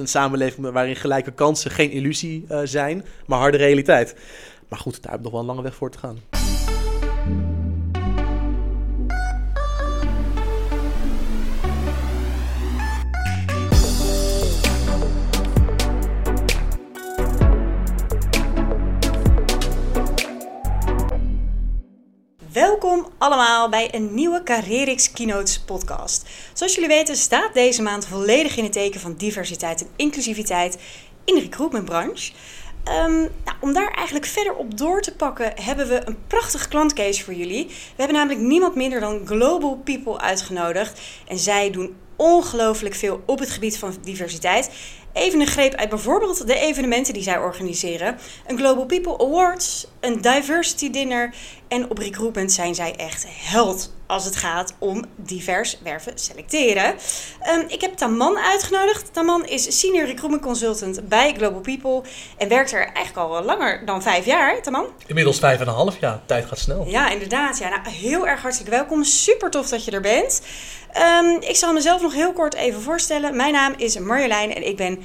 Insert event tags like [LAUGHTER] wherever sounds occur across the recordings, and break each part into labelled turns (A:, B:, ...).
A: een samenleving waarin gelijke kansen geen illusie uh, zijn, maar harde realiteit. Maar goed, daar heb ik nog wel een lange weg voor te gaan.
B: Allemaal bij een nieuwe Carrerix Keynotes podcast. Zoals jullie weten staat deze maand volledig in het teken van diversiteit en inclusiviteit in de recruitmentbranche. Um, nou, om daar eigenlijk verder op door te pakken, hebben we een prachtige klantcase voor jullie. We hebben namelijk niemand minder dan Global People uitgenodigd. En zij doen ongelooflijk veel op het gebied van diversiteit. Even een greep uit bijvoorbeeld de evenementen die zij organiseren. Een Global People Awards, een Diversity Dinner en op recruitment zijn zij echt held als het gaat om divers werven selecteren. Um, ik heb Taman uitgenodigd. Taman is Senior Recruitment Consultant bij Global People en werkt er eigenlijk al langer dan vijf jaar, Taman?
A: Inmiddels vijf en een half jaar. Tijd gaat snel.
B: Ja, inderdaad. Ja, nou, heel erg hartelijk welkom. Super tof dat je er bent. Um, ik zal mezelf nog heel kort even voorstellen. Mijn naam is Marjolein en ik ben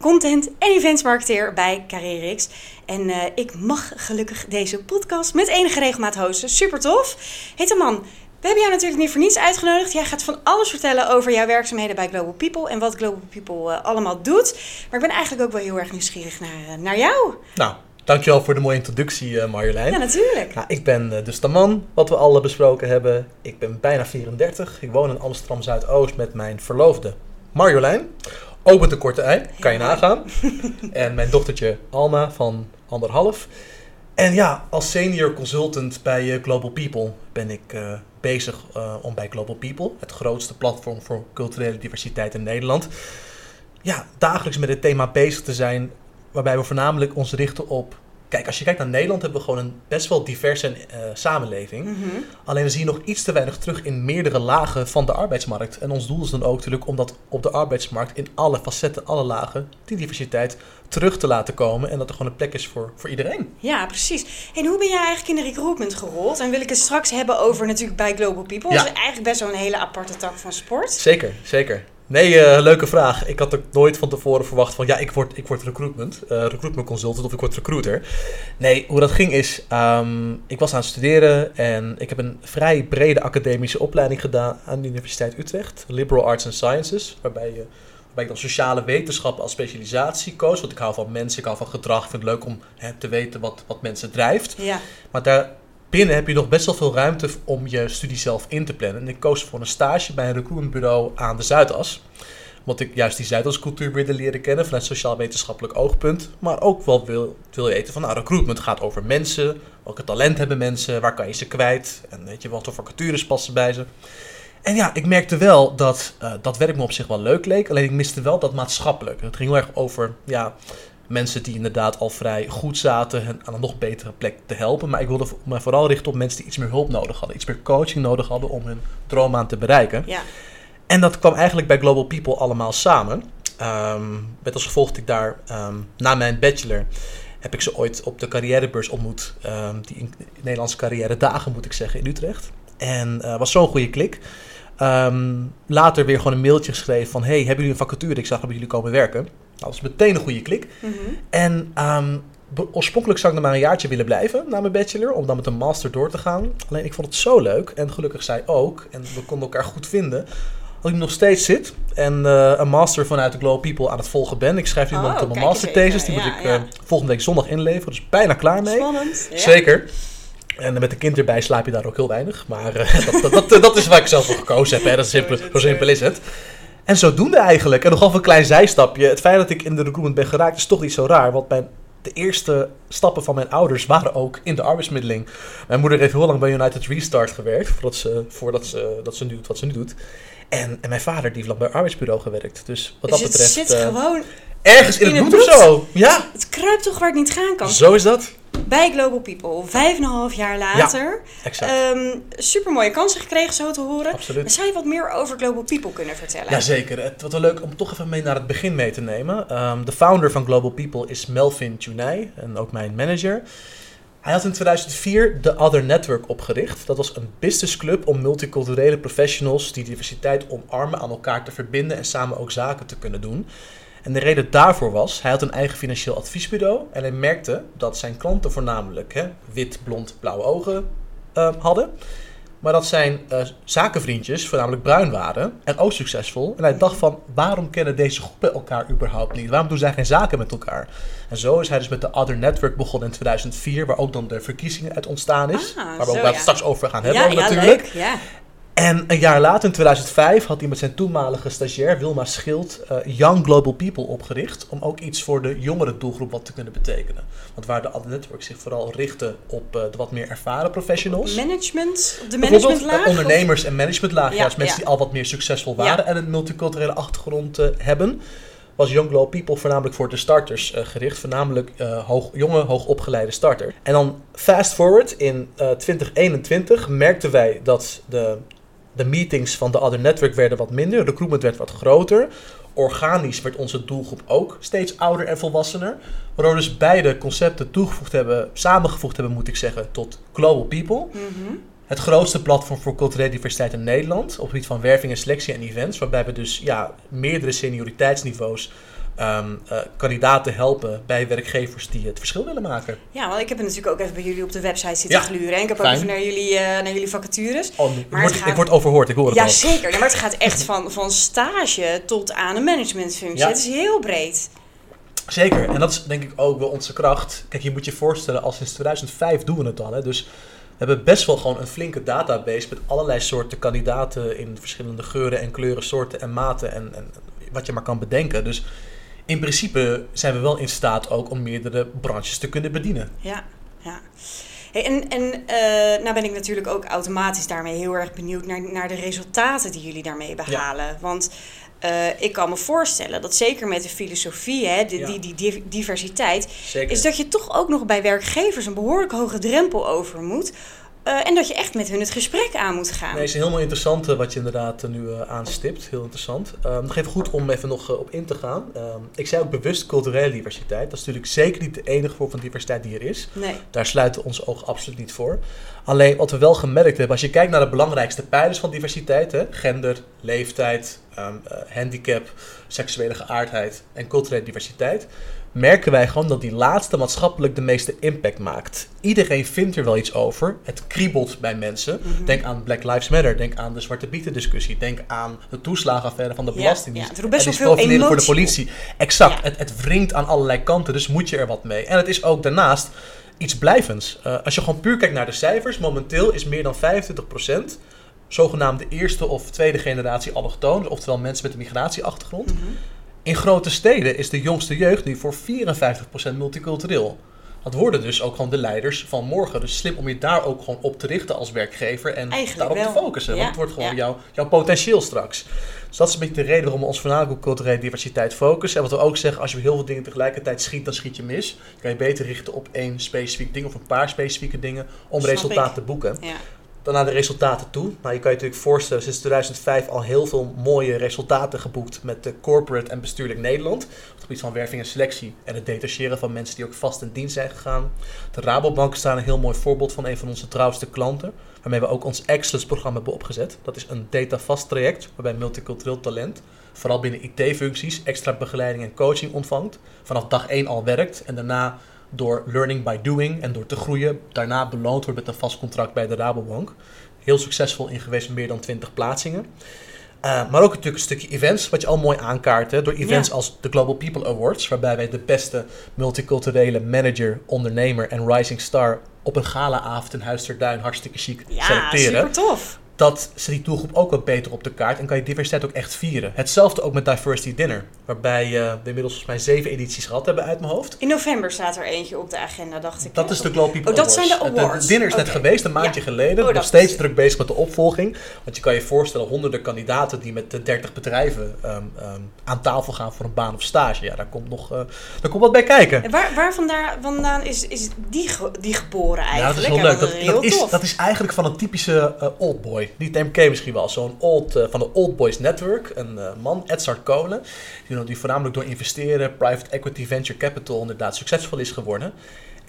B: content en events marketeer bij Carrerix. En uh, ik mag gelukkig deze podcast met enige regelmaat hosten. Super tof. Hey man, we hebben jou natuurlijk niet voor niets uitgenodigd. Jij gaat van alles vertellen over jouw werkzaamheden bij Global People en wat Global People uh, allemaal doet. Maar ik ben eigenlijk ook wel heel erg nieuwsgierig naar, uh, naar jou.
A: Nou, Dankjewel voor de mooie introductie, Marjolein.
B: Ja, natuurlijk.
A: Nou, ik ben dus de man, wat we alle besproken hebben. Ik ben bijna 34. Ik woon in Amsterdam Zuidoost met mijn verloofde Marjolein. Ook met een korte ei, kan je nagaan. [LAUGHS] en mijn dochtertje Alma van anderhalf. En ja, als senior consultant bij uh, Global People ben ik uh, bezig uh, om bij Global People, het grootste platform voor culturele diversiteit in Nederland, ja, dagelijks met het thema bezig te zijn, waarbij we voornamelijk ons richten op Kijk, als je kijkt naar Nederland, hebben we gewoon een best wel diverse uh, samenleving. Mhm. Alleen we zien nog iets te weinig terug in meerdere lagen van de arbeidsmarkt. En ons doel is dan ook natuurlijk om dat op de arbeidsmarkt in alle facetten, alle lagen, die diversiteit terug te laten komen. En dat er gewoon een plek is voor, voor iedereen.
B: Ja, precies. En hoe ben jij eigenlijk in de recruitment gerold? En wil ik het straks hebben over natuurlijk bij Global People. Ja. Dat is eigenlijk best wel een hele aparte tak van sport.
A: Zeker, zeker. Nee, uh, leuke vraag. Ik had ook nooit van tevoren verwacht van ja, ik word, ik word recruitment, uh, recruitment consultant of ik word recruiter. Nee, hoe dat ging is, um, ik was aan het studeren en ik heb een vrij brede academische opleiding gedaan aan de Universiteit Utrecht, Liberal Arts and Sciences, waarbij, je, waarbij ik dan sociale wetenschappen als specialisatie koos. Want ik hou van mensen, ik hou van gedrag, ik vind het leuk om hè, te weten wat, wat mensen drijft.
B: Ja.
A: Maar daar binnen heb je nog best wel veel ruimte om je studie zelf in te plannen. En ik koos voor een stage bij een recruitmentbureau aan de Zuidas. Want ik juist die Zuidascultuur wilde leren kennen vanuit sociaal-wetenschappelijk oogpunt. Maar ook wel wil, wil weten van nou, recruitment gaat over mensen. Welke talent hebben mensen? Waar kan je ze kwijt? En weet je, wat voor vacatures passen bij ze? En ja, ik merkte wel dat uh, dat werk me op zich wel leuk leek. Alleen ik miste wel dat maatschappelijk. Het ging heel erg over ja, mensen die inderdaad al vrij goed zaten hen aan een nog betere plek te helpen. Maar ik wilde me vooral richten op mensen die iets meer hulp nodig hadden, iets meer coaching nodig hadden om hun droom aan te bereiken.
B: Ja.
A: En dat kwam eigenlijk bij Global People allemaal samen. Um, met als gevolg dat ik daar um, na mijn bachelor heb ik ze ooit op de carrièrebeurs ontmoet. Um, die in, Nederlandse carrière dagen moet ik zeggen in Utrecht. En uh, was zo'n goede klik. Um, later weer gewoon een mailtje geschreven van... hey, hebben jullie een vacature? Ik zag dat jullie komen werken. Dat was meteen een goede klik.
B: Mm -hmm.
A: En um, oorspronkelijk zou ik nog maar een jaartje willen blijven na mijn bachelor, om dan met een master door te gaan. Alleen ik vond het zo leuk en gelukkig zij ook. En we konden elkaar goed vinden. Dat ik nog steeds zit en uh, een master vanuit de Global People aan het volgen ben. Ik schrijf nu oh, mijn masterthesis. Die ja, moet ik uh, ja. volgende week zondag inleveren. Dus bijna klaar mee.
B: Spannend. Ja.
A: Zeker. En met een kind erbij slaap je daar ook heel weinig. Maar uh, [LAUGHS] dat, dat, dat, dat, is waar ik zelf voor gekozen heb. Hè. Dat is simpel, [LAUGHS] zo simpel is het. En zodoende eigenlijk. En nogal een klein zijstapje. Het feit dat ik in de recruitment ben geraakt is toch niet zo raar. Want mijn, de eerste stappen van mijn ouders waren ook in de arbeidsmiddeling. Mijn moeder heeft heel lang bij United Restart gewerkt. Voordat ze, voordat ze, dat ze nu doet wat ze nu doet. En, en mijn vader die heeft lang bij een arbeidsbureau gewerkt. Dus wat
B: dus
A: dat betreft...
B: het zit uh, gewoon...
A: Ergens in, in het bloed of zo. Ja.
B: Het kruipt toch waar het niet gaan kan.
A: Zo is dat
B: bij Global People. Vijf en een half jaar later.
A: Ja, exact.
B: Um, super mooie kansen gekregen, zo te horen.
A: Absoluut.
B: Zou je wat meer over Global People kunnen vertellen?
A: Jazeker. Het wordt wel leuk om toch even mee naar het begin mee te nemen. Um, de founder van Global People is Melvin Tunay en ook mijn manager. Hij had in 2004 de Other Network opgericht. Dat was een businessclub om multiculturele professionals die diversiteit omarmen aan elkaar te verbinden en samen ook zaken te kunnen doen. En de reden daarvoor was, hij had een eigen financieel adviesbureau en hij merkte dat zijn klanten voornamelijk hè, wit, blond, blauwe ogen uh, hadden. Maar dat zijn uh, zakenvriendjes voornamelijk bruin waren en ook succesvol. En hij dacht van, waarom kennen deze groepen elkaar überhaupt niet? Waarom doen zij geen zaken met elkaar? En zo is hij dus met de Other Network begonnen in 2004, waar ook dan de verkiezingen uit ontstaan is.
B: Ah,
A: waar we ook
B: zo, ja.
A: straks over gaan hebben
B: ja,
A: natuurlijk.
B: leuk.
A: En een jaar later, in 2005, had hij met zijn toenmalige stagiair Wilma Schild uh, Young Global People opgericht. Om ook iets voor de jongere doelgroep wat te kunnen betekenen. Want waar de Other Network zich vooral richtte op uh, de wat meer ervaren professionals.
B: Management, de
A: Bijvoorbeeld,
B: managementlaag?
A: uh, ondernemers en managementlaag.
B: Ja,
A: juist mensen
B: ja.
A: die al wat meer succesful waren
B: Ja.
A: en een multiculturele achtergrond hebben. Was Young Global People voornamelijk voor de starters gericht. Voornamelijk hoog, jonge, hoogopgeleide starter. En dan fast forward in uh, 2021 merkten wij dat de de meetings van de Other Network werden wat minder, recruitment werd wat groter. Organisch werd onze doelgroep ook steeds ouder en volwassener. Waardoor dus beide concepten toegevoegd hebben, samengevoegd hebben moet ik zeggen, tot Global People.
B: Mm -hmm.
A: Het grootste platform voor culturele diversiteit in Nederland. Op het gebied van werving en selectie en events. Waarbij we dus ja, meerdere senioriteitsniveaus um, uh, kandidaten helpen bij werkgevers die het verschil willen maken.
B: Ja, want ik heb natuurlijk ook even bij jullie op de website zitten
A: Ja,
B: gluren. En ik heb
A: fijn.
B: ook even naar jullie, uh, naar jullie vacatures.
A: Oh, ik,
B: Maar gaat-
A: ik word overhoord, ik hoor het
B: Ja,
A: al.
B: zeker. Ja, maar het gaat [LAUGHS] echt van, van stage tot aan een managementfunctie.
A: Ja.
B: Het is heel breed.
A: Zeker, en dat is denk ik ook wel onze kracht. Kijk, je moet je voorstellen, al sinds 2005 doen we het al. Hè? Dus we hebben best wel gewoon een flinke database met allerlei soorten kandidaten in verschillende geuren en kleuren, soorten en maten en, en wat je maar kan bedenken. Dus in principe zijn we wel in staat ook om meerdere branches te kunnen bedienen.
B: Ja, ja. Hey, en en uh, nou ben ik natuurlijk ook automatisch daarmee heel erg benieuwd naar, naar de resultaten die jullie daarmee behalen. Want uh, ik kan me voorstellen dat zeker met de filosofie, hè, de,
A: Ja.
B: die, die div- diversiteit,
A: Zeker.
B: is dat je toch ook nog bij werkgevers een behoorlijk hoge drempel over moet. Uh, en dat je echt met hun het gesprek aan moet gaan.
A: Nee, het is helemaal interessant wat je inderdaad uh, nu uh, aanstipt. Heel interessant. Um, nog even goed om even nog uh, op in te gaan. Um, ik zei ook bewust culturele diversiteit. Dat is natuurlijk zeker niet de enige vorm van diversiteit die er is.
B: Nee.
A: Daar sluiten onze ogen absoluut niet voor. Alleen wat we wel gemerkt hebben, als je kijkt naar de belangrijkste pijlers van diversiteit, hè, gender, leeftijd, um, uh, handicap, seksuele geaardheid en culturele diversiteit, merken wij gewoon dat die laatste maatschappelijk de meeste impact maakt. Iedereen vindt er wel iets over. Het kriebelt bij mensen.
B: Mhm.
A: Denk aan Black Lives Matter. Denk aan de Zwarte Pieten discussie. Denk aan de toeslagenaffaire van de
B: Ja,
A: Belastingdienst.
B: ja, het roept best wel veel
A: profileren voor de
B: emotie
A: politie. Exact.
B: Ja.
A: Het, het wringt aan allerlei kanten. Dus moet je er wat mee. En het is ook daarnaast iets blijvends. Uh, als je gewoon puur kijkt naar de cijfers. Momenteel is meer dan 25% zogenaamde eerste of tweede generatie allochtoon. Oftewel mensen met een migratieachtergrond.
B: Mhm.
A: In grote steden is de jongste jeugd nu voor 54% multicultureel. Dat worden dus ook gewoon de leiders van morgen. Dus slim om je daar ook gewoon op te richten als werkgever en
B: Eigenlijk
A: daarop te focussen.
B: Ja,
A: Want het wordt gewoon
B: ja.
A: jouw, jouw potentieel straks. Dus dat is een beetje de reden waarom we ons voornamelijk op culturele diversiteit focussen. En wat we ook zeggen, als je heel veel dingen tegelijkertijd schiet, dan schiet je mis. Dan kan je beter richten op één specifiek ding of een paar specifieke dingen om resultaat te boeken.
B: Ja.
A: Dan naar de resultaten toe. Nou, je kan je natuurlijk voorstellen, sinds 2005 al heel veel mooie resultaten geboekt met de corporate en bestuurlijk Nederland. Op het gebied van werving en selectie en het detacheren van mensen die ook vast in dienst zijn gegaan. De Rabobank staan een heel mooi voorbeeld van een van onze trouwste klanten. Waarmee we ook ons Excellence-programma hebben opgezet. Dat is een data-vast traject waarbij multicultureel talent, vooral binnen IT-functies, extra begeleiding en coaching ontvangt. Vanaf dag 1 al werkt en daarna door learning by doing en door te groeien, daarna beloond wordt met een vast contract bij de Rabobank. Heel succesvol in geweest met meer dan 20 plaatsingen. Uh, maar ook natuurlijk een stukje events, wat je al mooi aankaart. Hè, door events
B: Ja.
A: als de Global People Awards, waarbij wij de beste multiculturele manager, ondernemer en rising star op een galaavond in Huis ter Duin hartstikke chic
B: Ja,
A: selecteren
B: super tof.
A: Dat ze die doelgroep ook wat beter op de kaart en kan je diversiteit ook echt vieren. Hetzelfde ook met Diversity Dinner, waarbij uh, we inmiddels volgens mij zeven edities gehad hebben uit mijn hoofd.
B: In november staat er eentje op de agenda, dacht ik.
A: Dat
B: hè?
A: is de Global People
B: Oh, dat zijn de awards.
A: Het dinner is net geweest, een maandje
B: Ja.
A: geleden.
B: Oh,
A: Nog
B: dat
A: steeds
B: is-
A: druk bezig met de opvolging. Want je kan je voorstellen, honderden kandidaten die met de 30 bedrijven um, um, aan tafel gaan voor een baan of stage. Ja, daar komt nog uh, daar komt wat bij kijken.
B: En waar, waar vandaan, vandaan is, is die, die geboren
A: Ja, dat
B: eigenlijk?
A: is heel leuk.
B: dat
A: Dat,
B: is
A: dat, is, dat eigenlijk van een typische uh, old Die je misschien wel. Zo'n old, uh, van de Old Boys Network. Een uh, man, Edzard Kolen. Die, die voornamelijk door investeren, private equity, venture capital inderdaad succesvol is geworden.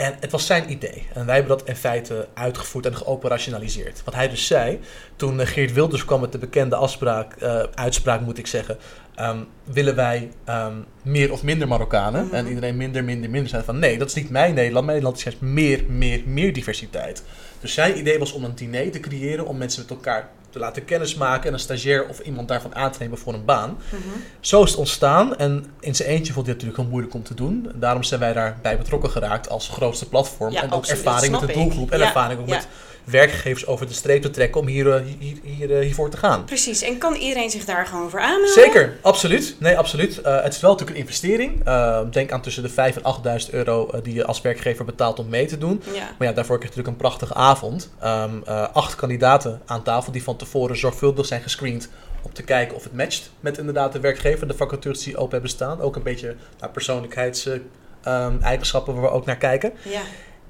A: En het was zijn idee. En wij hebben dat in feite uitgevoerd en geoperationaliseerd. Wat hij dus zei, toen eh, Geert Wilders kwam met de bekende afspraak, uh, uitspraak moet ik zeggen. Um, willen wij um, meer of minder Marokkanen?
B: Mhm.
A: En iedereen minder, minder, minder. Zei van nee, dat is niet mijn Nederland. Mijn Nederland is juist meer, meer, meer diversiteit. Dus zijn idee was om een diner te creëren om mensen met elkaar te laten kennismaken en een stagiair of iemand daarvan aan te nemen voor een baan.
B: Mhm.
A: Zo is het ontstaan en in zijn eentje vond hij het natuurlijk heel moeilijk om te doen. En daarom zijn wij daarbij betrokken geraakt als grootste platform.
B: Ja,
A: en ook
B: absoluut,
A: ervaring met de doelgroep en ervaring ook met werkgevers over de streep te trekken om hier, eh, hier, hier, eh, hiervoor te gaan.
B: Precies, en kan iedereen zich daar gewoon voor aanmelden?
A: Zeker, absoluut. Nee, absoluut. Eh, het is wel natuurlijk een investering. Denk aan tussen de 5.000 en 8.000 euro die je als werkgever betaalt om mee te doen.
B: Ja.
A: Maar ja, daarvoor krijg je natuurlijk een prachtige avond. Ehm, eh, acht kandidaten aan tafel die van tevoren zorgvuldig zijn gescreend om te kijken of het matcht met inderdaad de werkgever. De vacatures die open hebben staan. Ook een beetje naar persoonlijkheidseigenschappen waar we ook naar kijken.
B: Ja.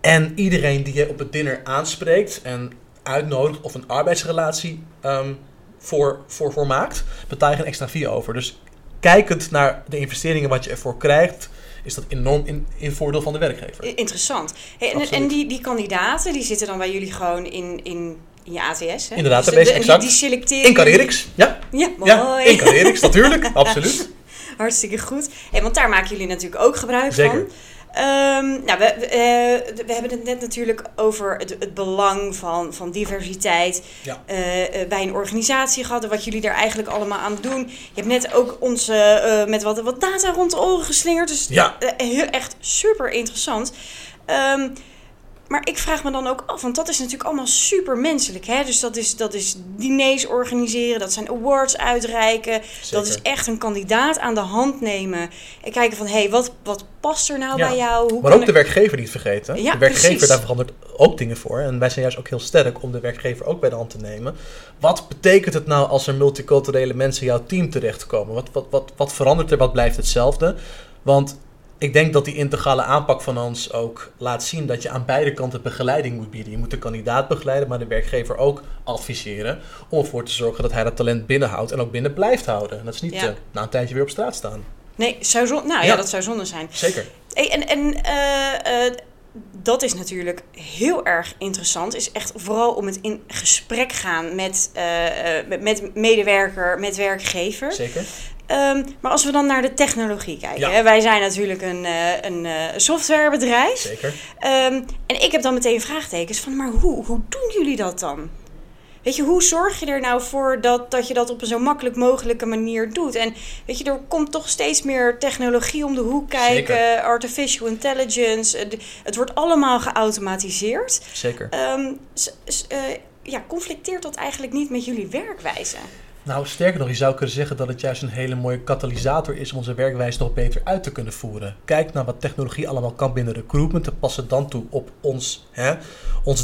A: En iedereen die je op het dinner aanspreekt en uitnodigt of een arbeidsrelatie ehm, voor, voor, voor maakt, betaal je geen extra fee over. Dus kijkend naar de investeringen wat je ervoor krijgt, is dat enorm in, in voordeel van de werkgever.
B: Interessant. Hey, en en die, die kandidaten, die zitten dan bij jullie gewoon in, in, in je ATS, hè?
A: In de database,
B: Dus de- en die,
A: exact.
B: die selecteren...
A: In Carrerix, ja.
B: Ja, mooi.
A: Ja, in Carrerix, natuurlijk, [LAUGHS] absoluut.
B: Hartstikke goed. Hey, want daar maken jullie natuurlijk ook gebruik
A: Zeker.
B: van. Ehm, nou, we, eh, we hebben het net natuurlijk over het, het belang van, van diversiteit
A: Ja.
B: eh, eh, bij een organisatie gehad en wat jullie daar eigenlijk allemaal aan doen. Je hebt net ook ons met wat, wat data rond de oren geslingerd, dus
A: Ja.
B: heel, echt super interessant. Ehm, maar ik vraag me dan ook af, want dat is natuurlijk allemaal super menselijk. Hè? Dus dat is, dat is diners organiseren, dat zijn awards uitreiken. Dat is echt een kandidaat aan de hand nemen. En kijken van, hé, hey, wat, wat past er nou
A: Ja.
B: bij jou? Hoe
A: Maar ook de werkgever niet vergeten.
B: Ja,
A: de werkgever,
B: precies.
A: daar verandert ook dingen voor. En wij zijn juist ook heel sterk om de werkgever ook bij de hand te nemen. Wat betekent het nou als er multiculturele mensen in jouw team terechtkomen? Wat, wat, wat, wat verandert er? Wat blijft hetzelfde? Want ik denk dat die integrale aanpak van ons ook laat zien dat je aan beide kanten begeleiding moet bieden. Je moet de kandidaat begeleiden, maar de werkgever ook adviseren. Om ervoor te zorgen dat hij dat talent binnenhoudt en ook binnen blijft houden. En dat is niet
B: Ja.
A: eh, na een tijdje weer op straat staan.
B: Nee, zou zon... nou ja.
A: Ja.
B: dat zou zonde zijn.
A: Zeker.
B: Hey, en en eh, eh, dat is natuurlijk heel erg interessant. Is echt vooral om het in gesprek gaan met, eh, eh, met, medewerker, met werkgever.
A: Zeker.
B: Ehm, maar als we dan naar de technologie kijken.
A: Ja.
B: Hè, wij zijn natuurlijk een, eh, een softwarebedrijf.
A: Zeker.
B: Ehm, en ik heb dan meteen vraagtekens van, maar hoe, hoe doen jullie dat dan? Weet je, hoe zorg je er nou voor dat, dat je dat op een zo makkelijk mogelijke manier doet? En weet je, er komt toch steeds meer technologie om de hoek kijken,
A: Zeker.
B: artificial intelligence. eh, Het wordt allemaal geautomatiseerd.
A: Zeker.
B: Ehm, s- s- eh, ja, conflicteert dat eigenlijk niet met jullie werkwijze?
A: Nou, sterker nog, je zou kunnen zeggen dat het juist een hele mooie katalysator is om onze werkwijze nog beter uit te kunnen voeren. Kijk naar wat technologie allemaal kan binnen recruitment en pas het dan toe op ons, hè,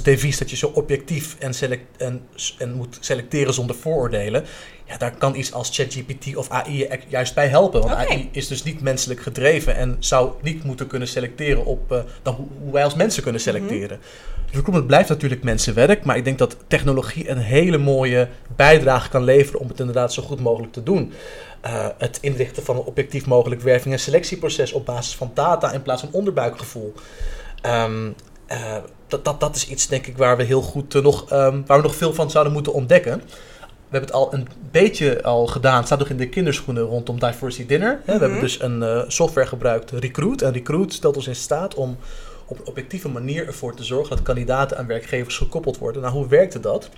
A: devies dat je zo objectief en, select, en, en moet selecteren zonder vooroordelen. Ja, daar kan iets als ChatGPT of AI je juist bij helpen. Want. AI is dus niet menselijk gedreven en zou niet moeten kunnen selecteren op eh, dan hoe, hoe wij als mensen kunnen selecteren. Recruitment blijft natuurlijk mensenwerk, maar ik denk dat technologie een hele mooie bijdrage kan leveren om het inderdaad zo goed mogelijk te doen. Eh, het inrichten van een objectief mogelijk werving- en selectieproces op basis van data in plaats van onderbuikgevoel. Ehm, eh, dat, dat, dat is iets, denk ik, waar we heel goed nog, ehm, waar we nog veel van zouden moeten ontdekken. We hebben het al een beetje al gedaan. Het staat nog in de kinderschoenen rondom Diversity Dinner. We
B: Mhm.
A: hebben dus een eh, software gebruikt, Recruit. En Recruit stelt ons in staat om op een objectieve manier ervoor te zorgen dat kandidaten aan werkgevers gekoppeld worden. Nou, hoe werkte dat?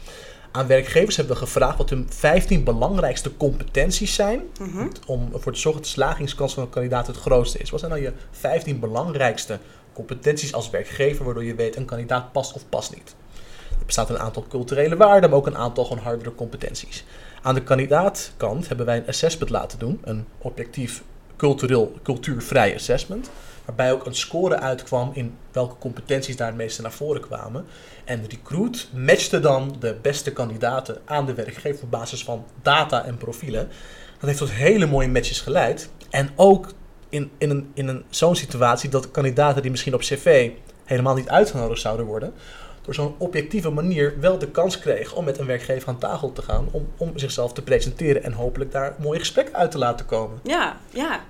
A: Aan werkgevers hebben we gevraagd wat hun 15 belangrijkste competenties zijn
B: Mhm.
A: om ervoor te zorgen dat de slagingskans van een kandidaat het grootste is. Wat zijn nou je 15 belangrijkste competenties als werkgever, waardoor je weet een kandidaat past of past niet? Bestaat een aantal culturele waarden, maar ook een aantal gewoon hardere competenties. Aan de kandidaatkant hebben wij een assessment laten doen, een objectief cultureel, cultuurvrij assessment, waarbij ook een score uitkwam in welke competenties daar het meeste naar voren kwamen. En Recruit matchte dan de beste kandidaten aan de werkgever op basis van data en profielen. Dat heeft tot hele mooie matches geleid. En ook in, in, een, in een, zo'n situatie dat kandidaten die misschien op cv helemaal niet uitgenodigd zouden worden, door zo'n objectieve manier wel de kans kregen om met een werkgever aan tafel te gaan, om, om zichzelf te presenteren en hopelijk daar mooie gesprekken uit te laten komen.
B: Ja, ja.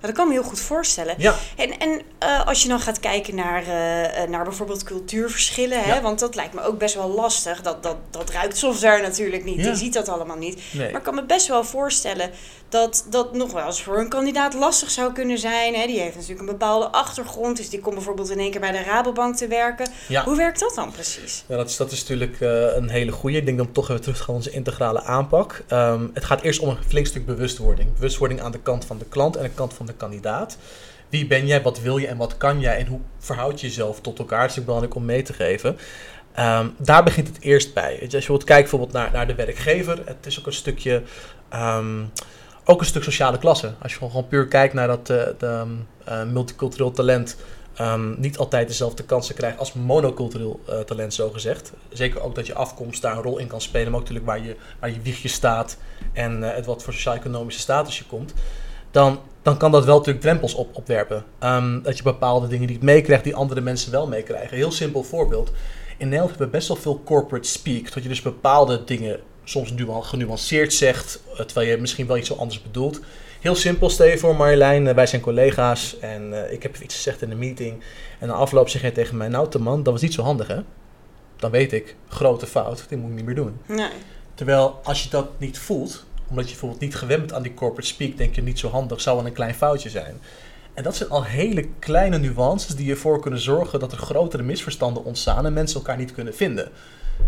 B: dat kan me heel goed voorstellen.
A: Ja.
B: En, en uh, als je dan gaat kijken naar, uh, naar bijvoorbeeld cultuurverschillen, hè, want dat lijkt me ook best wel lastig. Dat, dat, dat ruikt software natuurlijk niet, ja. die ziet dat allemaal niet. Nee. Maar ik kan me best wel voorstellen dat dat nog wel eens voor een kandidaat lastig zou kunnen zijn. Hè. Die heeft natuurlijk een bepaalde achtergrond, dus die komt bijvoorbeeld in één keer bij de Rabobank te werken. Ja. Hoe werkt dat dan precies?
A: Ja, dat is, dat is natuurlijk uh, een hele goede. Ik denk dan toch even terug gaan onze integrale aanpak. Um, het gaat eerst om een flink stuk bewustwording. Bewustwording aan de kant van de klant en de kant van de kandidaat. Wie ben jij, wat wil je en wat kan jij en hoe verhoud je jezelf tot elkaar? Dat is belangrijk om mee te geven. Um, daar begint het eerst bij. Als je wilt kijken bijvoorbeeld naar, naar de werkgever, het is ook een stukje, um, ook een stuk sociale klasse. Als je gewoon, puur kijkt naar dat uh, de, uh, multicultureel talent, um, niet altijd dezelfde kansen krijgt als monocultureel uh, talent, zo gezegd. Zeker ook dat je afkomst daar een rol in kan spelen, maar ook natuurlijk waar je, waar je wiegje staat en het wat voor sociaal-economische status je komt. Dan, dan kan dat wel natuurlijk drempels op, opwerpen. Um, dat je bepaalde dingen niet meekrijgt die andere mensen wel meekrijgen. Heel simpel voorbeeld. In Nederland hebben we best wel veel corporate speak. Dat je dus bepaalde dingen soms genuanceerd zegt, terwijl je misschien wel iets zo anders bedoelt. Heel simpel, stel je voor Marjolein, wij zijn collega's en uh, ik heb iets gezegd in een meeting. En na afloop zeg je tegen mij, nou man, dat was niet zo handig hè. Dan weet ik, grote fout, dit moet ik niet meer doen.
B: Nee.
A: Terwijl als je dat niet voelt, omdat je bijvoorbeeld niet gewend bent aan die corporate speak, denk je niet zo handig, zou wel een klein foutje zijn. En dat zijn al hele kleine nuances die ervoor kunnen zorgen dat er grotere misverstanden ontstaan en mensen elkaar niet kunnen vinden.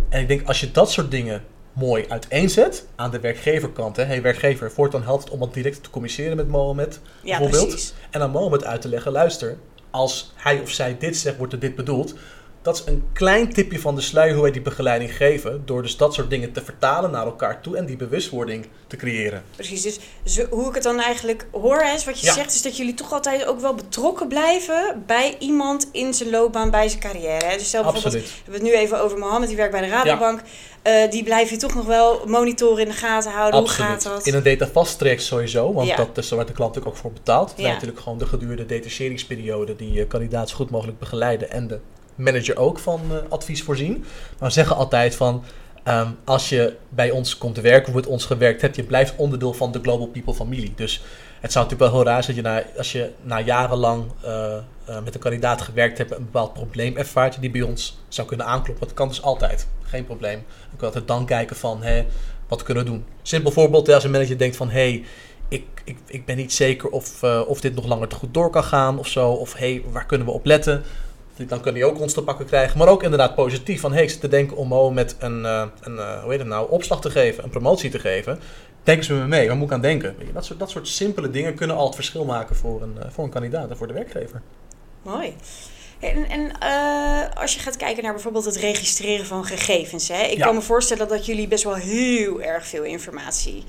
A: En ik denk als je dat soort dingen mooi uiteenzet aan de werkgeverkant. Hé, hey, werkgever, voortaan helpt het om wat direct te communiceren met Mohamed,
B: ja,
A: bijvoorbeeld.
B: Precies.
A: En aan Mohamed uit te leggen, luister, als hij of zij dit zegt, wordt er dit bedoeld. Dat is een klein tipje van de sluier hoe wij die begeleiding geven. Door dus dat soort dingen te vertalen naar elkaar toe en die bewustwording te creëren.
B: Precies, dus zo, hoe ik het dan eigenlijk hoor, is wat je ja. zegt, is dat jullie toch altijd ook wel betrokken blijven bij iemand in zijn loopbaan, bij zijn carrière. Hè? Dus stel bijvoorbeeld,
A: Absoluut.
B: we hebben het nu even over Mohammed, die werkt bij de Rabobank. Ja. Uh, die blijf je toch nog wel monitoren in de gaten houden.
A: Absoluut.
B: Hoe gaat dat?
A: In een data vast traject sowieso, want ja. dat is waar de klant ook voor betaalt. Ja. natuurlijk gewoon de gedurende detacheringsperiode die je kandidaat zo goed mogelijk begeleiden en de manager ook van uh, advies voorzien. Maar we zeggen altijd van, um, als je bij ons komt te werken, met ons gewerkt hebt, je blijft onderdeel van de Global People familie. Dus het zou natuurlijk wel heel raar zijn dat je na, als je na jarenlang uh, uh, met een kandidaat gewerkt hebt, een bepaald probleem ervaart die bij ons zou kunnen aankloppen. Dat kan dus altijd, geen probleem. Je kan altijd dan kijken van, hé, wat kunnen we doen? Simpel voorbeeld, als een manager denkt van, hé, hey, ik, ik, ik ben niet zeker of, of dit nog langer goed door kan gaan of zo. Of hé, hey, waar kunnen we op letten? Dan kun je ook ons te pakken krijgen. Maar ook inderdaad positief. Van hey, ik zit te denken om Mo met een, uh, een uh, hoe heet het nou, opslag te geven, een promotie te geven. Denken ze me mee, waar moet ik aan denken? Weet je, dat, soort, dat soort simpele dingen kunnen al het verschil maken voor een, uh, voor een kandidaat en voor de werkgever.
B: Mooi. En, en uh, als je gaat kijken naar bijvoorbeeld het registreren van gegevens. Hè? Ik ja. kan me voorstellen dat jullie best wel heel erg veel informatie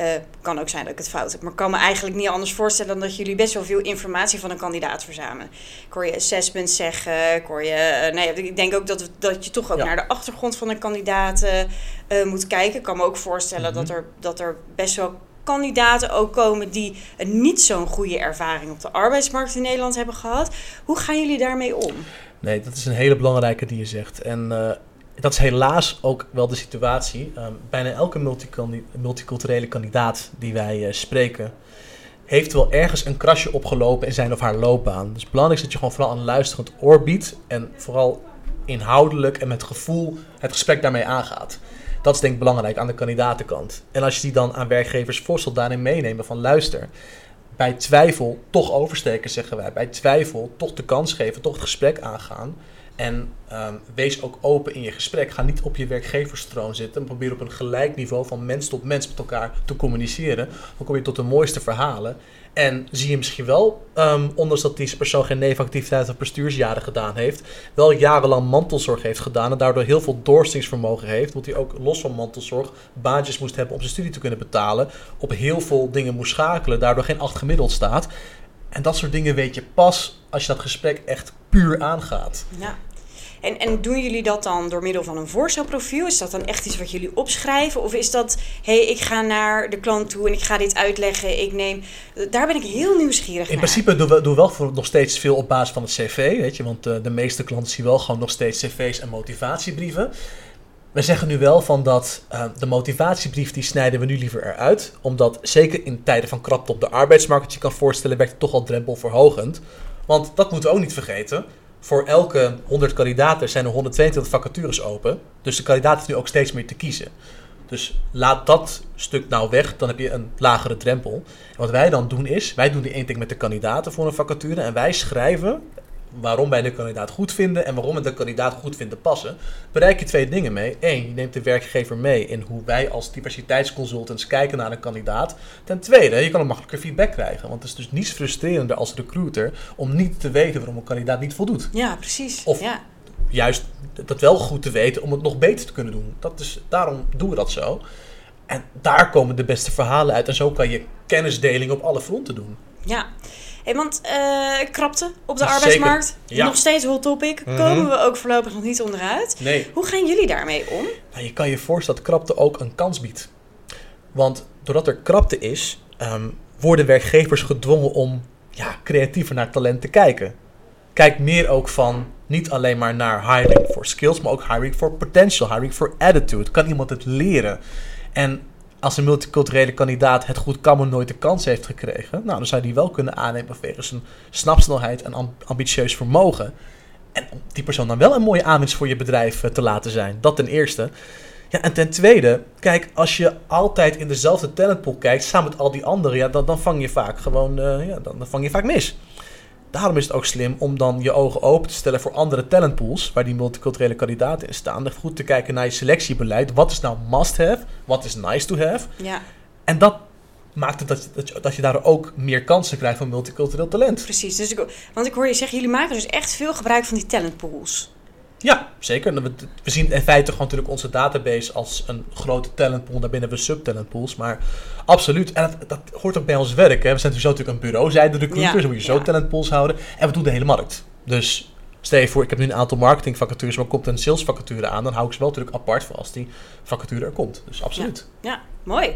B: uh, kan ook zijn dat ik het fout heb, maar ik kan me eigenlijk niet anders voorstellen dan dat jullie best wel veel informatie van een kandidaat verzamelen. Ik hoor je assessments zeggen, ik hoor je. Uh, nee, ik denk ook dat, dat je toch ook ja. naar de achtergrond van een kandidaat uh, moet kijken. Ik kan me ook voorstellen dat, er, dat er best wel kandidaten ook komen die een niet zo'n goede ervaring op de arbeidsmarkt in Nederland hebben gehad. Hoe gaan jullie daarmee om?
A: Nee, dat is een hele belangrijke die je zegt. En dat is helaas ook wel de situatie. Um, bijna elke multiculturele kandidaat die wij uh, spreken, heeft wel ergens een krasje opgelopen in zijn of haar loopbaan. Dus het belangrijkste is dat je gewoon vooral een luisterend oor biedt en vooral inhoudelijk en met gevoel het gesprek daarmee aangaat. Dat is denk ik belangrijk aan de kandidatenkant. En als je die dan aan werkgevers voorstelt, daarin meenemen van luister. Bij twijfel toch oversteken, zeggen wij. Bij twijfel toch de kans geven, toch het gesprek aangaan. En um, wees ook open in je gesprek. Ga niet op je werkgeverstroon zitten. Probeer op een gelijk niveau van mens tot mens met elkaar te communiceren. Dan kom je tot de mooiste verhalen. En zie je misschien wel, um, ondanks dat deze persoon geen nevenactiviteit of bestuursjaren gedaan heeft, wel jarenlang mantelzorg heeft gedaan en daardoor heel veel doorstingsvermogen heeft. Want hij ook los van mantelzorg baantjes moest hebben om zijn studie te kunnen betalen. Op heel veel dingen moest schakelen, daardoor geen acht gemiddeld staat. En dat soort dingen weet je pas als je dat gesprek echt puur aangaat.
B: Ja. En, en doen jullie dat dan door middel van een voorstelprofiel? Is dat dan echt iets wat jullie opschrijven? Of is dat, hé, hey, ik ga naar de klant toe en ik ga dit uitleggen, ik neem... Daar ben ik heel nieuwsgierig
A: In
B: naar.
A: principe doen we, doen we wel voor nog steeds veel op basis van het cv, weet je. Want uh, de meeste klanten zien wel gewoon nog steeds cv's en motivatiebrieven. We zeggen nu wel van dat uh, de motivatiebrief die snijden we nu liever eruit. Omdat zeker in tijden van krapte op de arbeidsmarkt, je kan voorstellen, werkt het toch al drempelverhogend. Want dat moeten we ook niet vergeten. Voor elke 100 kandidaten zijn er 122 vacatures open. Dus de kandidaat heeft nu ook steeds meer te kiezen. Dus laat dat stuk nou weg, dan heb je een lagere drempel. En wat wij dan doen is, wij doen die één ding met de kandidaten voor een vacature en wij schrijven waarom wij de kandidaat goed vinden en waarom we de kandidaat goed vinden passen, bereik je twee dingen mee. Eén, je neemt de werkgever mee in hoe wij als diversiteitsconsultants kijken naar een kandidaat. Ten tweede, je kan een makkelijker feedback krijgen. Want het is dus niets frustrerender als recruiter om niet te weten waarom een kandidaat niet voldoet.
B: Ja, precies.
A: Of
B: ja.
A: juist dat wel goed te weten om het nog beter te kunnen doen. Dat is, daarom doen we dat zo. En daar komen de beste verhalen uit. En zo kan je kennisdeling op alle fronten doen.
B: Ja, want uh, krapte op de arbeidsmarkt, ja. nog steeds hot topic. Mm Komen we ook voorlopig nog niet onderuit.
A: Nee.
B: Hoe gaan jullie daarmee om?
A: Nou, je kan je voorstellen dat krapte ook een kans biedt. Want doordat er krapte is, um, worden werkgevers gedwongen om ja, creatiever naar talent te kijken. Kijk meer ook van niet alleen maar naar hiring for skills, maar ook hiring for potential, hiring for attitude. Kan iemand het leren? En als een multiculturele kandidaat het goed kan, maar nooit de kans heeft gekregen, nou, dan zou die wel kunnen aannemen vanwege zijn snapsnelheid en ambitieus vermogen. En om die persoon dan wel een mooie aanwinst voor je bedrijf eh, te laten zijn. Dat ten eerste. Ja, en ten tweede, kijk, als je altijd in dezelfde talentpool kijkt, samen met al die anderen, ja, dan, dan vang je vaak gewoon, uh, ja, dan, dan vang je vaak mis. Daarom is het ook slim om dan je ogen open te stellen voor andere talentpools, waar die multiculturele kandidaten in staan. goed te kijken naar je selectiebeleid. Wat is nou must have? Wat is nice to have?
B: Ja.
A: En dat maakt het dat je, dat, je, dat je daar ook meer kansen krijgt van multicultureel talent.
B: Precies. Dus ik, want ik hoor je zeggen, jullie maken dus echt veel gebruik van die talentpools.
A: Ja, zeker. We, we zien in feite gewoon natuurlijk onze database als een grote talentpool. Daarbinnen we subtalentpools. Maar absoluut. En dat, dat, hoort ook bij ons werk. Hè. We zijn sowieso natuurlijk een bureau, zijde recruiters. Ja, dan moet je zo talentpools houden. En we doen de hele markt. Dus stel je voor, ik heb nu een aantal marketingvacatures, maar komt een salesvacature aan, dan hou ik ze wel natuurlijk apart voor als die vacature er komt. Dus absoluut.
B: Ja, ja mooi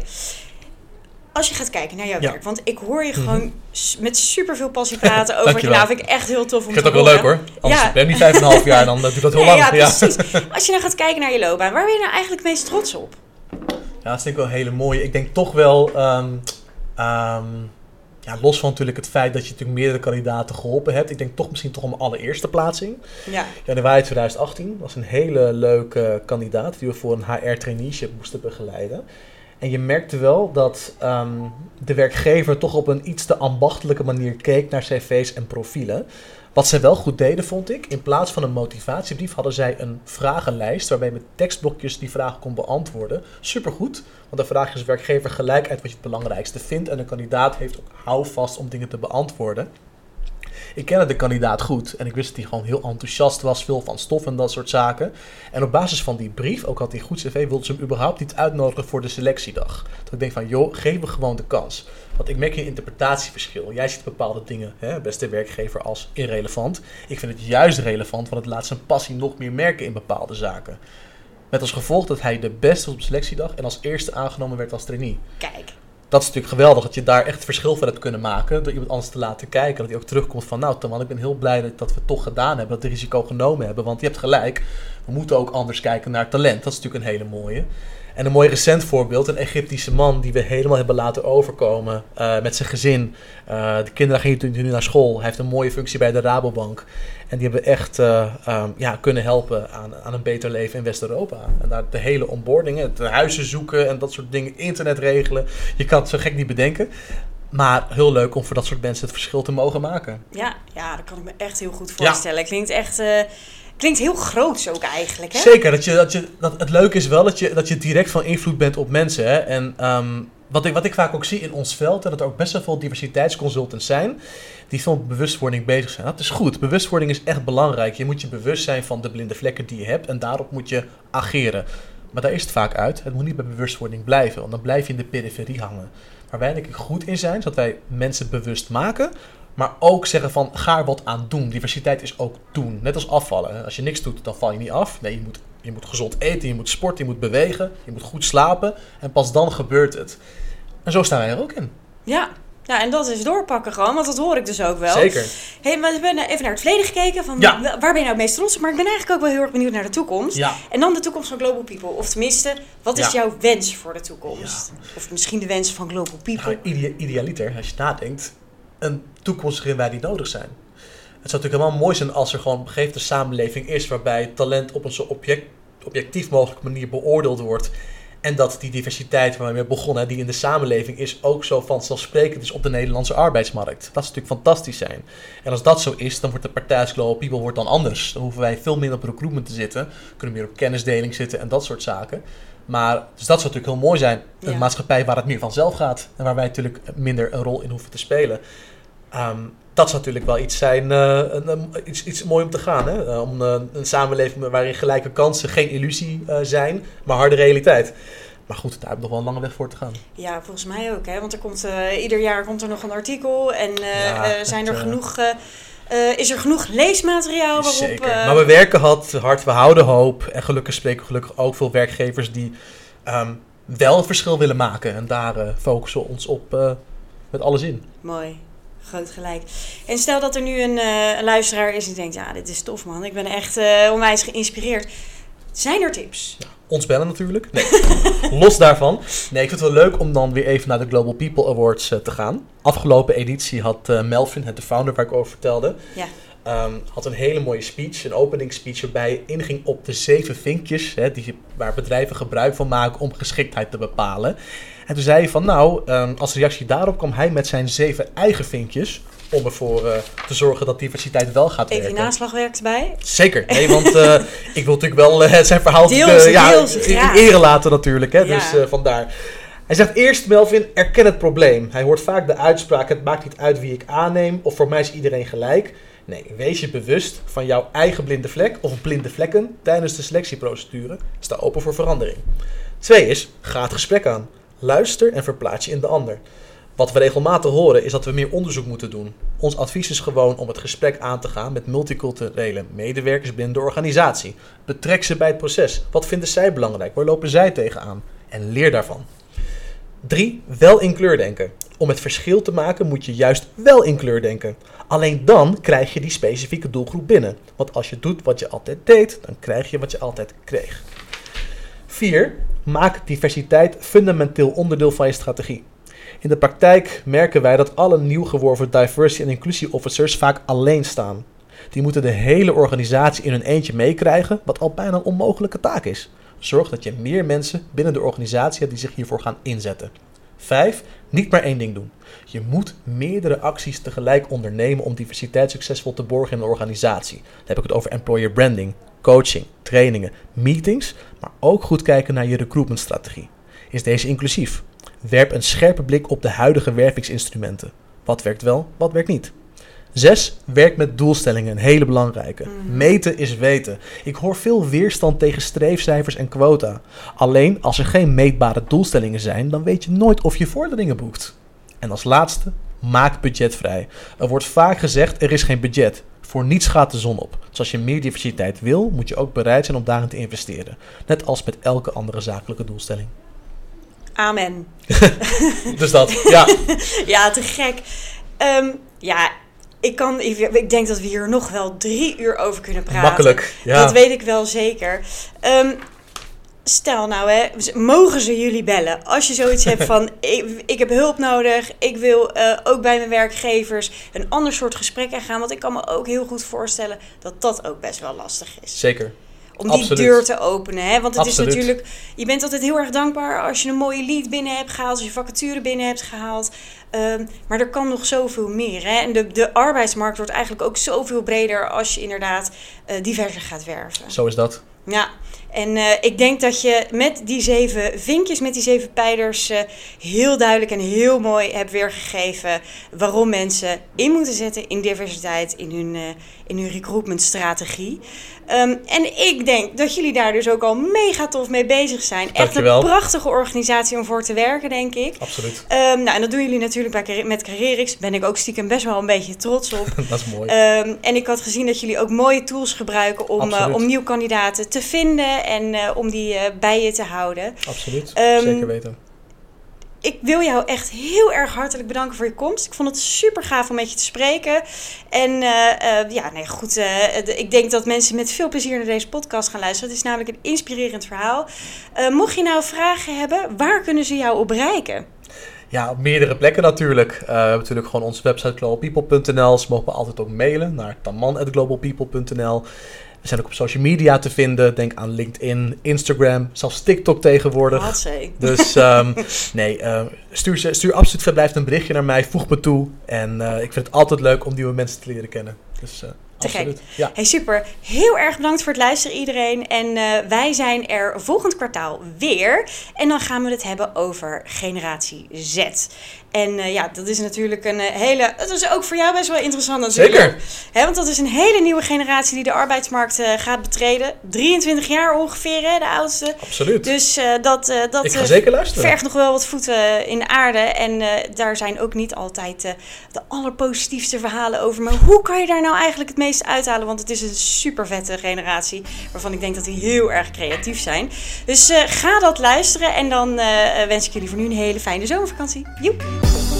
B: als je gaat kijken naar jouw werk, want ik hoor je gewoon mm-hmm. met superveel passie praten over je nou vind ik echt heel tof om
A: ik vind het ook wel leuk hoor. Anders ja. ben niet vijf en een half jaar, dan doe ik dat [LAUGHS] heel lang.
B: Ja, precies. Als je nou gaat kijken naar je loopbaan, waar ben je nou eigenlijk het meest trots op?
A: Ja, dat vind ik wel een hele mooie. Ik denk toch wel, um, um, ja, los van natuurlijk het feit dat je natuurlijk meerdere kandidaten geholpen hebt. Ik denk toch misschien toch om allereerste plaatsing.
B: Ja.
A: Januari 2018 was een hele leuke kandidaat die we voor een HR traineeship moesten begeleiden. En je merkte wel dat ehm, de werkgever toch op een iets te ambachtelijke manier keek naar cv's en profielen. Wat zij wel goed deden, vond ik, in plaats van een motivatiebrief hadden zij een vragenlijst waarbij met tekstblokjes die vragen kon beantwoorden. Supergoed, want dan vraag je werkgever gelijk uit wat je het belangrijkste vindt en een kandidaat heeft ook houvast om dingen te beantwoorden. Ik kende de kandidaat goed en ik wist dat hij gewoon heel enthousiast was, veel van stof en dat soort zaken. En op basis van die brief, ook had hij goed cv, wilde ze hem überhaupt niet uitnodigen voor de selectiedag. Dat ik denk van, joh, geef me gewoon de kans. Want ik merk een interpretatieverschil. Jij ziet bepaalde dingen, hè, beste werkgever, als irrelevant. Ik vind het juist relevant, want het laat zijn passie nog meer merken in bepaalde zaken. Met als gevolg dat hij de beste was op selectiedag en als eerste aangenomen werd als trainee.
B: Kijk
A: dat is natuurlijk geweldig dat je daar echt verschil van hebt kunnen maken. Door iemand anders te laten kijken. Dat hij ook terugkomt van, nou Toman, ik ben heel blij dat, dat we het toch gedaan hebben. Dat we het risico genomen hebben. Want je hebt gelijk, we moeten ook anders kijken naar talent. Dat is natuurlijk een hele mooie. En een mooi recent voorbeeld, een Egyptische man die we helemaal hebben laten overkomen uh, met zijn gezin. Uh, de kinderen gingen nu naar school. Hij heeft een mooie functie bij de Rabobank. En die hebben echt uh, um, ja, kunnen helpen aan, aan een beter leven in West-Europa. En daar de hele onboarding, het huizen zoeken en dat soort dingen, internet regelen. Je kan het zo gek niet bedenken. Maar heel leuk om voor dat soort mensen het verschil te mogen maken.
B: Ja, ja dat kan ik me echt heel goed voorstellen. Ja. Klinkt echt Klinkt heel groots ook eigenlijk, hè?
A: Zeker. Dat je, dat je, dat, het leuke is wel dat je, dat je direct van invloed bent op mensen. Hè? En um, wat, ik, wat ik vaak ook zie in ons veld, dat er ook best wel veel diversiteitsconsultants zijn die veel met bewustwording bezig zijn. Dat is goed. Bewustwording is echt belangrijk. Je moet je bewust zijn van de blinde vlekken die je hebt en daarop moet je ageren. Maar daar is het vaak uit. Het moet niet bij bewustwording blijven, want dan blijf je in de periferie hangen. Waar wij denk ik goed in zijn, is dat wij mensen bewust maken, maar ook zeggen van, ga er wat aan doen. Diversiteit is ook doen. Net als afvallen. Als je niks doet, dan val je niet af. Nee, je moet, je moet gezond eten, je moet sporten, je moet bewegen. Je moet goed slapen. En pas dan gebeurt het. En zo staan wij er ook in.
B: Ja, Nou, en dat is doorpakken gewoon, want dat hoor ik dus ook wel.
A: Zeker.
B: Hey, maar we hebben even naar het verleden gekeken. Van
A: Ja.
B: Waar ben je nou het meest trots op? Maar ik ben eigenlijk ook wel heel erg benieuwd naar de toekomst.
A: Ja.
B: En dan de toekomst van Global People. Of tenminste, wat is
A: Ja.
B: jouw wens voor de toekomst? Of misschien de wens van Global People.
A: Nou, idea- idealiter, als je nadenkt, een toekomst waarin wij niet nodig zijn. Het zou natuurlijk helemaal mooi zijn als er gewoon een gegeven samenleving is waarbij talent op een zo object, objectief mogelijke manier beoordeeld wordt. En dat die diversiteit waar we mee begonnen, die in de samenleving is, ook zo vanzelfsprekend is op de Nederlandse arbeidsmarkt. Dat zou natuurlijk fantastisch zijn. En als dat zo is, dan wordt de partij Global People wordt dan anders. Dan hoeven wij veel minder op recruitment te zitten, kunnen meer op kennisdeling zitten en dat soort zaken. Maar, dus dat zou natuurlijk heel mooi zijn. Een
B: Ja.
A: maatschappij waar het meer vanzelf gaat. En waar wij natuurlijk minder een rol in hoeven te spelen. Ehm, dat zou natuurlijk wel iets zijn, eh, een, een- iets, iets mooi om te gaan. Hè? Eh, om eh, een samenleving waarin gelijke kansen geen illusie zijn, maar harde realiteit. Maar goed, daar hebben we nog wel een lange weg voor te gaan.
B: Ja, volgens mij ook. Hè? Want er komt, ieder jaar komt er nog een artikel. En
A: Ja,
B: zijn er
A: het,
B: genoeg, eh, is er genoeg leesmateriaal waarop...
A: Zeker.
B: eh,
A: Maar we werken hard, hard, we houden hoop. En gelukkig spreken we gelukkig ook veel werkgevers die ehm, wel het verschil willen maken. En daar eh, focussen we ons op met alles in.
B: Mooi. Groot gelijk. En stel dat er nu een eh, luisteraar is die denkt... Ja, dit is tof man. Ik ben echt onwijs geïnspireerd. Zijn er tips?
A: Ons bellen natuurlijk. Nee. [LAUGHS] Los daarvan. Nee, ik vind het wel leuk om dan weer even naar de Global People Awards eh, te gaan. Afgelopen editie had eh, Melvin, het de founder waar ik over vertelde,
B: Ja.
A: ehm, had een hele mooie speech, een opening speech, waarbij hij inging op de zeven vinkjes hè, die, waar bedrijven gebruik van maken om geschiktheid te bepalen. En toen zei hij van nou, ehm, als reactie daarop kwam hij met zijn zeven eigen vinkjes om ervoor eh, te zorgen dat diversiteit wel gaat
B: Even
A: werken.
B: naslagwerk erbij.
A: Zeker. Nee, want eh, [LAUGHS] ik wil natuurlijk wel eh, zijn verhaal
B: Deels,
A: ja,
B: deels,
A: in, ere laten natuurlijk. Hè?
B: Ja.
A: Dus vandaar. Hij zegt eerst, Melvin, erken het probleem. Hij hoort vaak de uitspraak, het maakt niet uit wie ik aanneem of voor mij is iedereen gelijk. Nee, wees je bewust van jouw eigen blinde vlek of blinde vlekken tijdens de selectieprocedure. Sta open voor verandering. Twee is, ga het gesprek aan. Luister en verplaats je in de ander. Wat we regelmatig horen is dat we meer onderzoek moeten doen. Ons advies is gewoon om het gesprek aan te gaan met multiculturele medewerkers binnen de organisatie. Betrek ze bij het proces. Wat vinden zij belangrijk? Waar lopen zij tegenaan? En leer daarvan. 3. Wel in kleur denken. Om het verschil te maken moet je juist wel in kleur denken. Alleen dan krijg je die specifieke doelgroep binnen. Want als je doet wat je altijd deed, dan krijg je wat je altijd kreeg. 4. Maak diversiteit fundamenteel onderdeel van je strategie. In de praktijk merken wij dat alle nieuw geworven diversity en inclusie officers vaak alleen staan. Die moeten de hele organisatie in hun eentje meekrijgen, wat al bijna een onmogelijke taak is. Zorg dat je meer mensen binnen de organisatie hebt die zich hiervoor gaan inzetten. 5. Niet maar één ding doen. Je moet meerdere acties tegelijk ondernemen om diversiteit succesvol te borgen in de organisatie. Dan heb ik het over employer branding, coaching, trainingen, meetings, maar ook goed kijken naar je recruitmentstrategie. Is deze inclusief? Werp een scherpe blik op de huidige wervingsinstrumenten. Wat werkt wel, wat werkt niet? 6. Werk met doelstellingen, een hele belangrijke.
B: Mhm.
A: Meten is weten. Ik hoor veel weerstand tegen streefcijfers en quota. Alleen als er geen meetbare doelstellingen zijn, dan weet je nooit of je vorderingen boekt. En als laatste, maak budget vrij. Er wordt vaak gezegd, er is geen budget. Voor niets gaat de zon op. Dus als je meer diversiteit wil, moet je ook bereid zijn om daarin te investeren. Net als met elke andere zakelijke doelstelling.
B: Amen. [LAUGHS]
A: Dus dat, ja. [LAUGHS]
B: Ja, te gek. Ehm, ja, ik, kan, ik, ik denk dat we hier nog wel drie uur over kunnen praten.
A: Makkelijk. Ja.
B: Dat weet ik wel zeker. Ehm, stel nou, hè, mogen ze jullie bellen? Als je zoiets hebt [LAUGHS] van, ik, ik heb hulp nodig, ik wil eh, ook bij mijn werkgevers een ander soort gesprek aangaan. Want ik kan me ook heel goed voorstellen dat dat ook best wel lastig is.
A: Zeker.
B: Om die deur te openen. Hè? Want het
A: Absoluut.
B: is natuurlijk, je bent altijd heel erg dankbaar als je een mooie lead binnen hebt gehaald, als je vacature binnen hebt gehaald. Ehm, maar er kan nog zoveel meer. Hè? En de, de arbeidsmarkt wordt eigenlijk ook zoveel breder als je inderdaad eh, diverser gaat werven.
A: Zo is dat.
B: Ja, en eh, ik denk dat je met die zeven vinkjes, met die zeven pijlers, eh, heel duidelijk en heel mooi hebt weergegeven waarom mensen in moeten zetten in diversiteit in hun, eh, in hun recruitmentstrategie. Ehm, en ik denk dat jullie daar dus ook al mega tof mee bezig zijn. Echt een prachtige organisatie om voor te werken, denk ik.
A: Absoluut.
B: Ehm, nou, en dat doen jullie natuurlijk bij, met Carrerix. Ben ik ook stiekem best wel een beetje trots op. [LAUGHS]
A: dat is mooi.
B: Ehm, en ik had gezien dat jullie ook mooie tools gebruiken om, om nieuwe kandidaten te vinden en eh, om die eh, bij je te houden.
A: Absoluut.
B: ehm,
A: Zeker weten.
B: ik wil jou echt heel erg hartelijk bedanken voor je komst. Ik vond het super gaaf om met je te spreken. En eh, ja, nee, goed. ik denk dat mensen met veel plezier naar deze podcast gaan luisteren. Het is namelijk een inspirerend verhaal. Mocht je nou vragen hebben, waar kunnen ze jou op bereiken?
A: Ja, op meerdere plekken natuurlijk. We hebben natuurlijk gewoon onze website globalpeople.nl. Ze mogen me altijd ook mailen naar taman.globalpeople.nl. We zijn ook op social media te vinden. Denk aan LinkedIn, Instagram, zelfs TikTok tegenwoordig.
B: Hatzee.
A: Dus ehm, [LAUGHS] nee, eh, stuur, stuur absoluut verblijft een berichtje naar mij. Voeg me toe. En eh, ik vind het altijd leuk om nieuwe mensen te leren kennen. Dus eh,
B: Te gek.
A: absoluut. Ja.
B: Hey, super. Heel erg bedankt voor het luisteren iedereen. En eh, wij zijn er volgend kwartaal weer. En dan gaan we het hebben over generatie Z. En eh, ja, dat is natuurlijk een eh, hele... Dat is ook voor jou best wel interessant natuurlijk.
A: Zeker.
B: Want dat is een hele nieuwe generatie die de arbeidsmarkt eh, gaat betreden. 23 jaar ongeveer, hè, de oudste.
A: Absoluut.
B: Dus dat, dat
A: ik ga zeker luisteren.
B: vergt nog wel wat voeten in de aarde. En daar zijn ook niet altijd de allerpositiefste verhalen over. Maar hoe kan je daar nou eigenlijk het meeste uithalen? Want het is een super vette generatie. Waarvan ik denk dat die heel erg creatief zijn. Dus ga dat luisteren. En dan wens ik jullie voor nu een hele fijne zomervakantie. Joep! Thank you.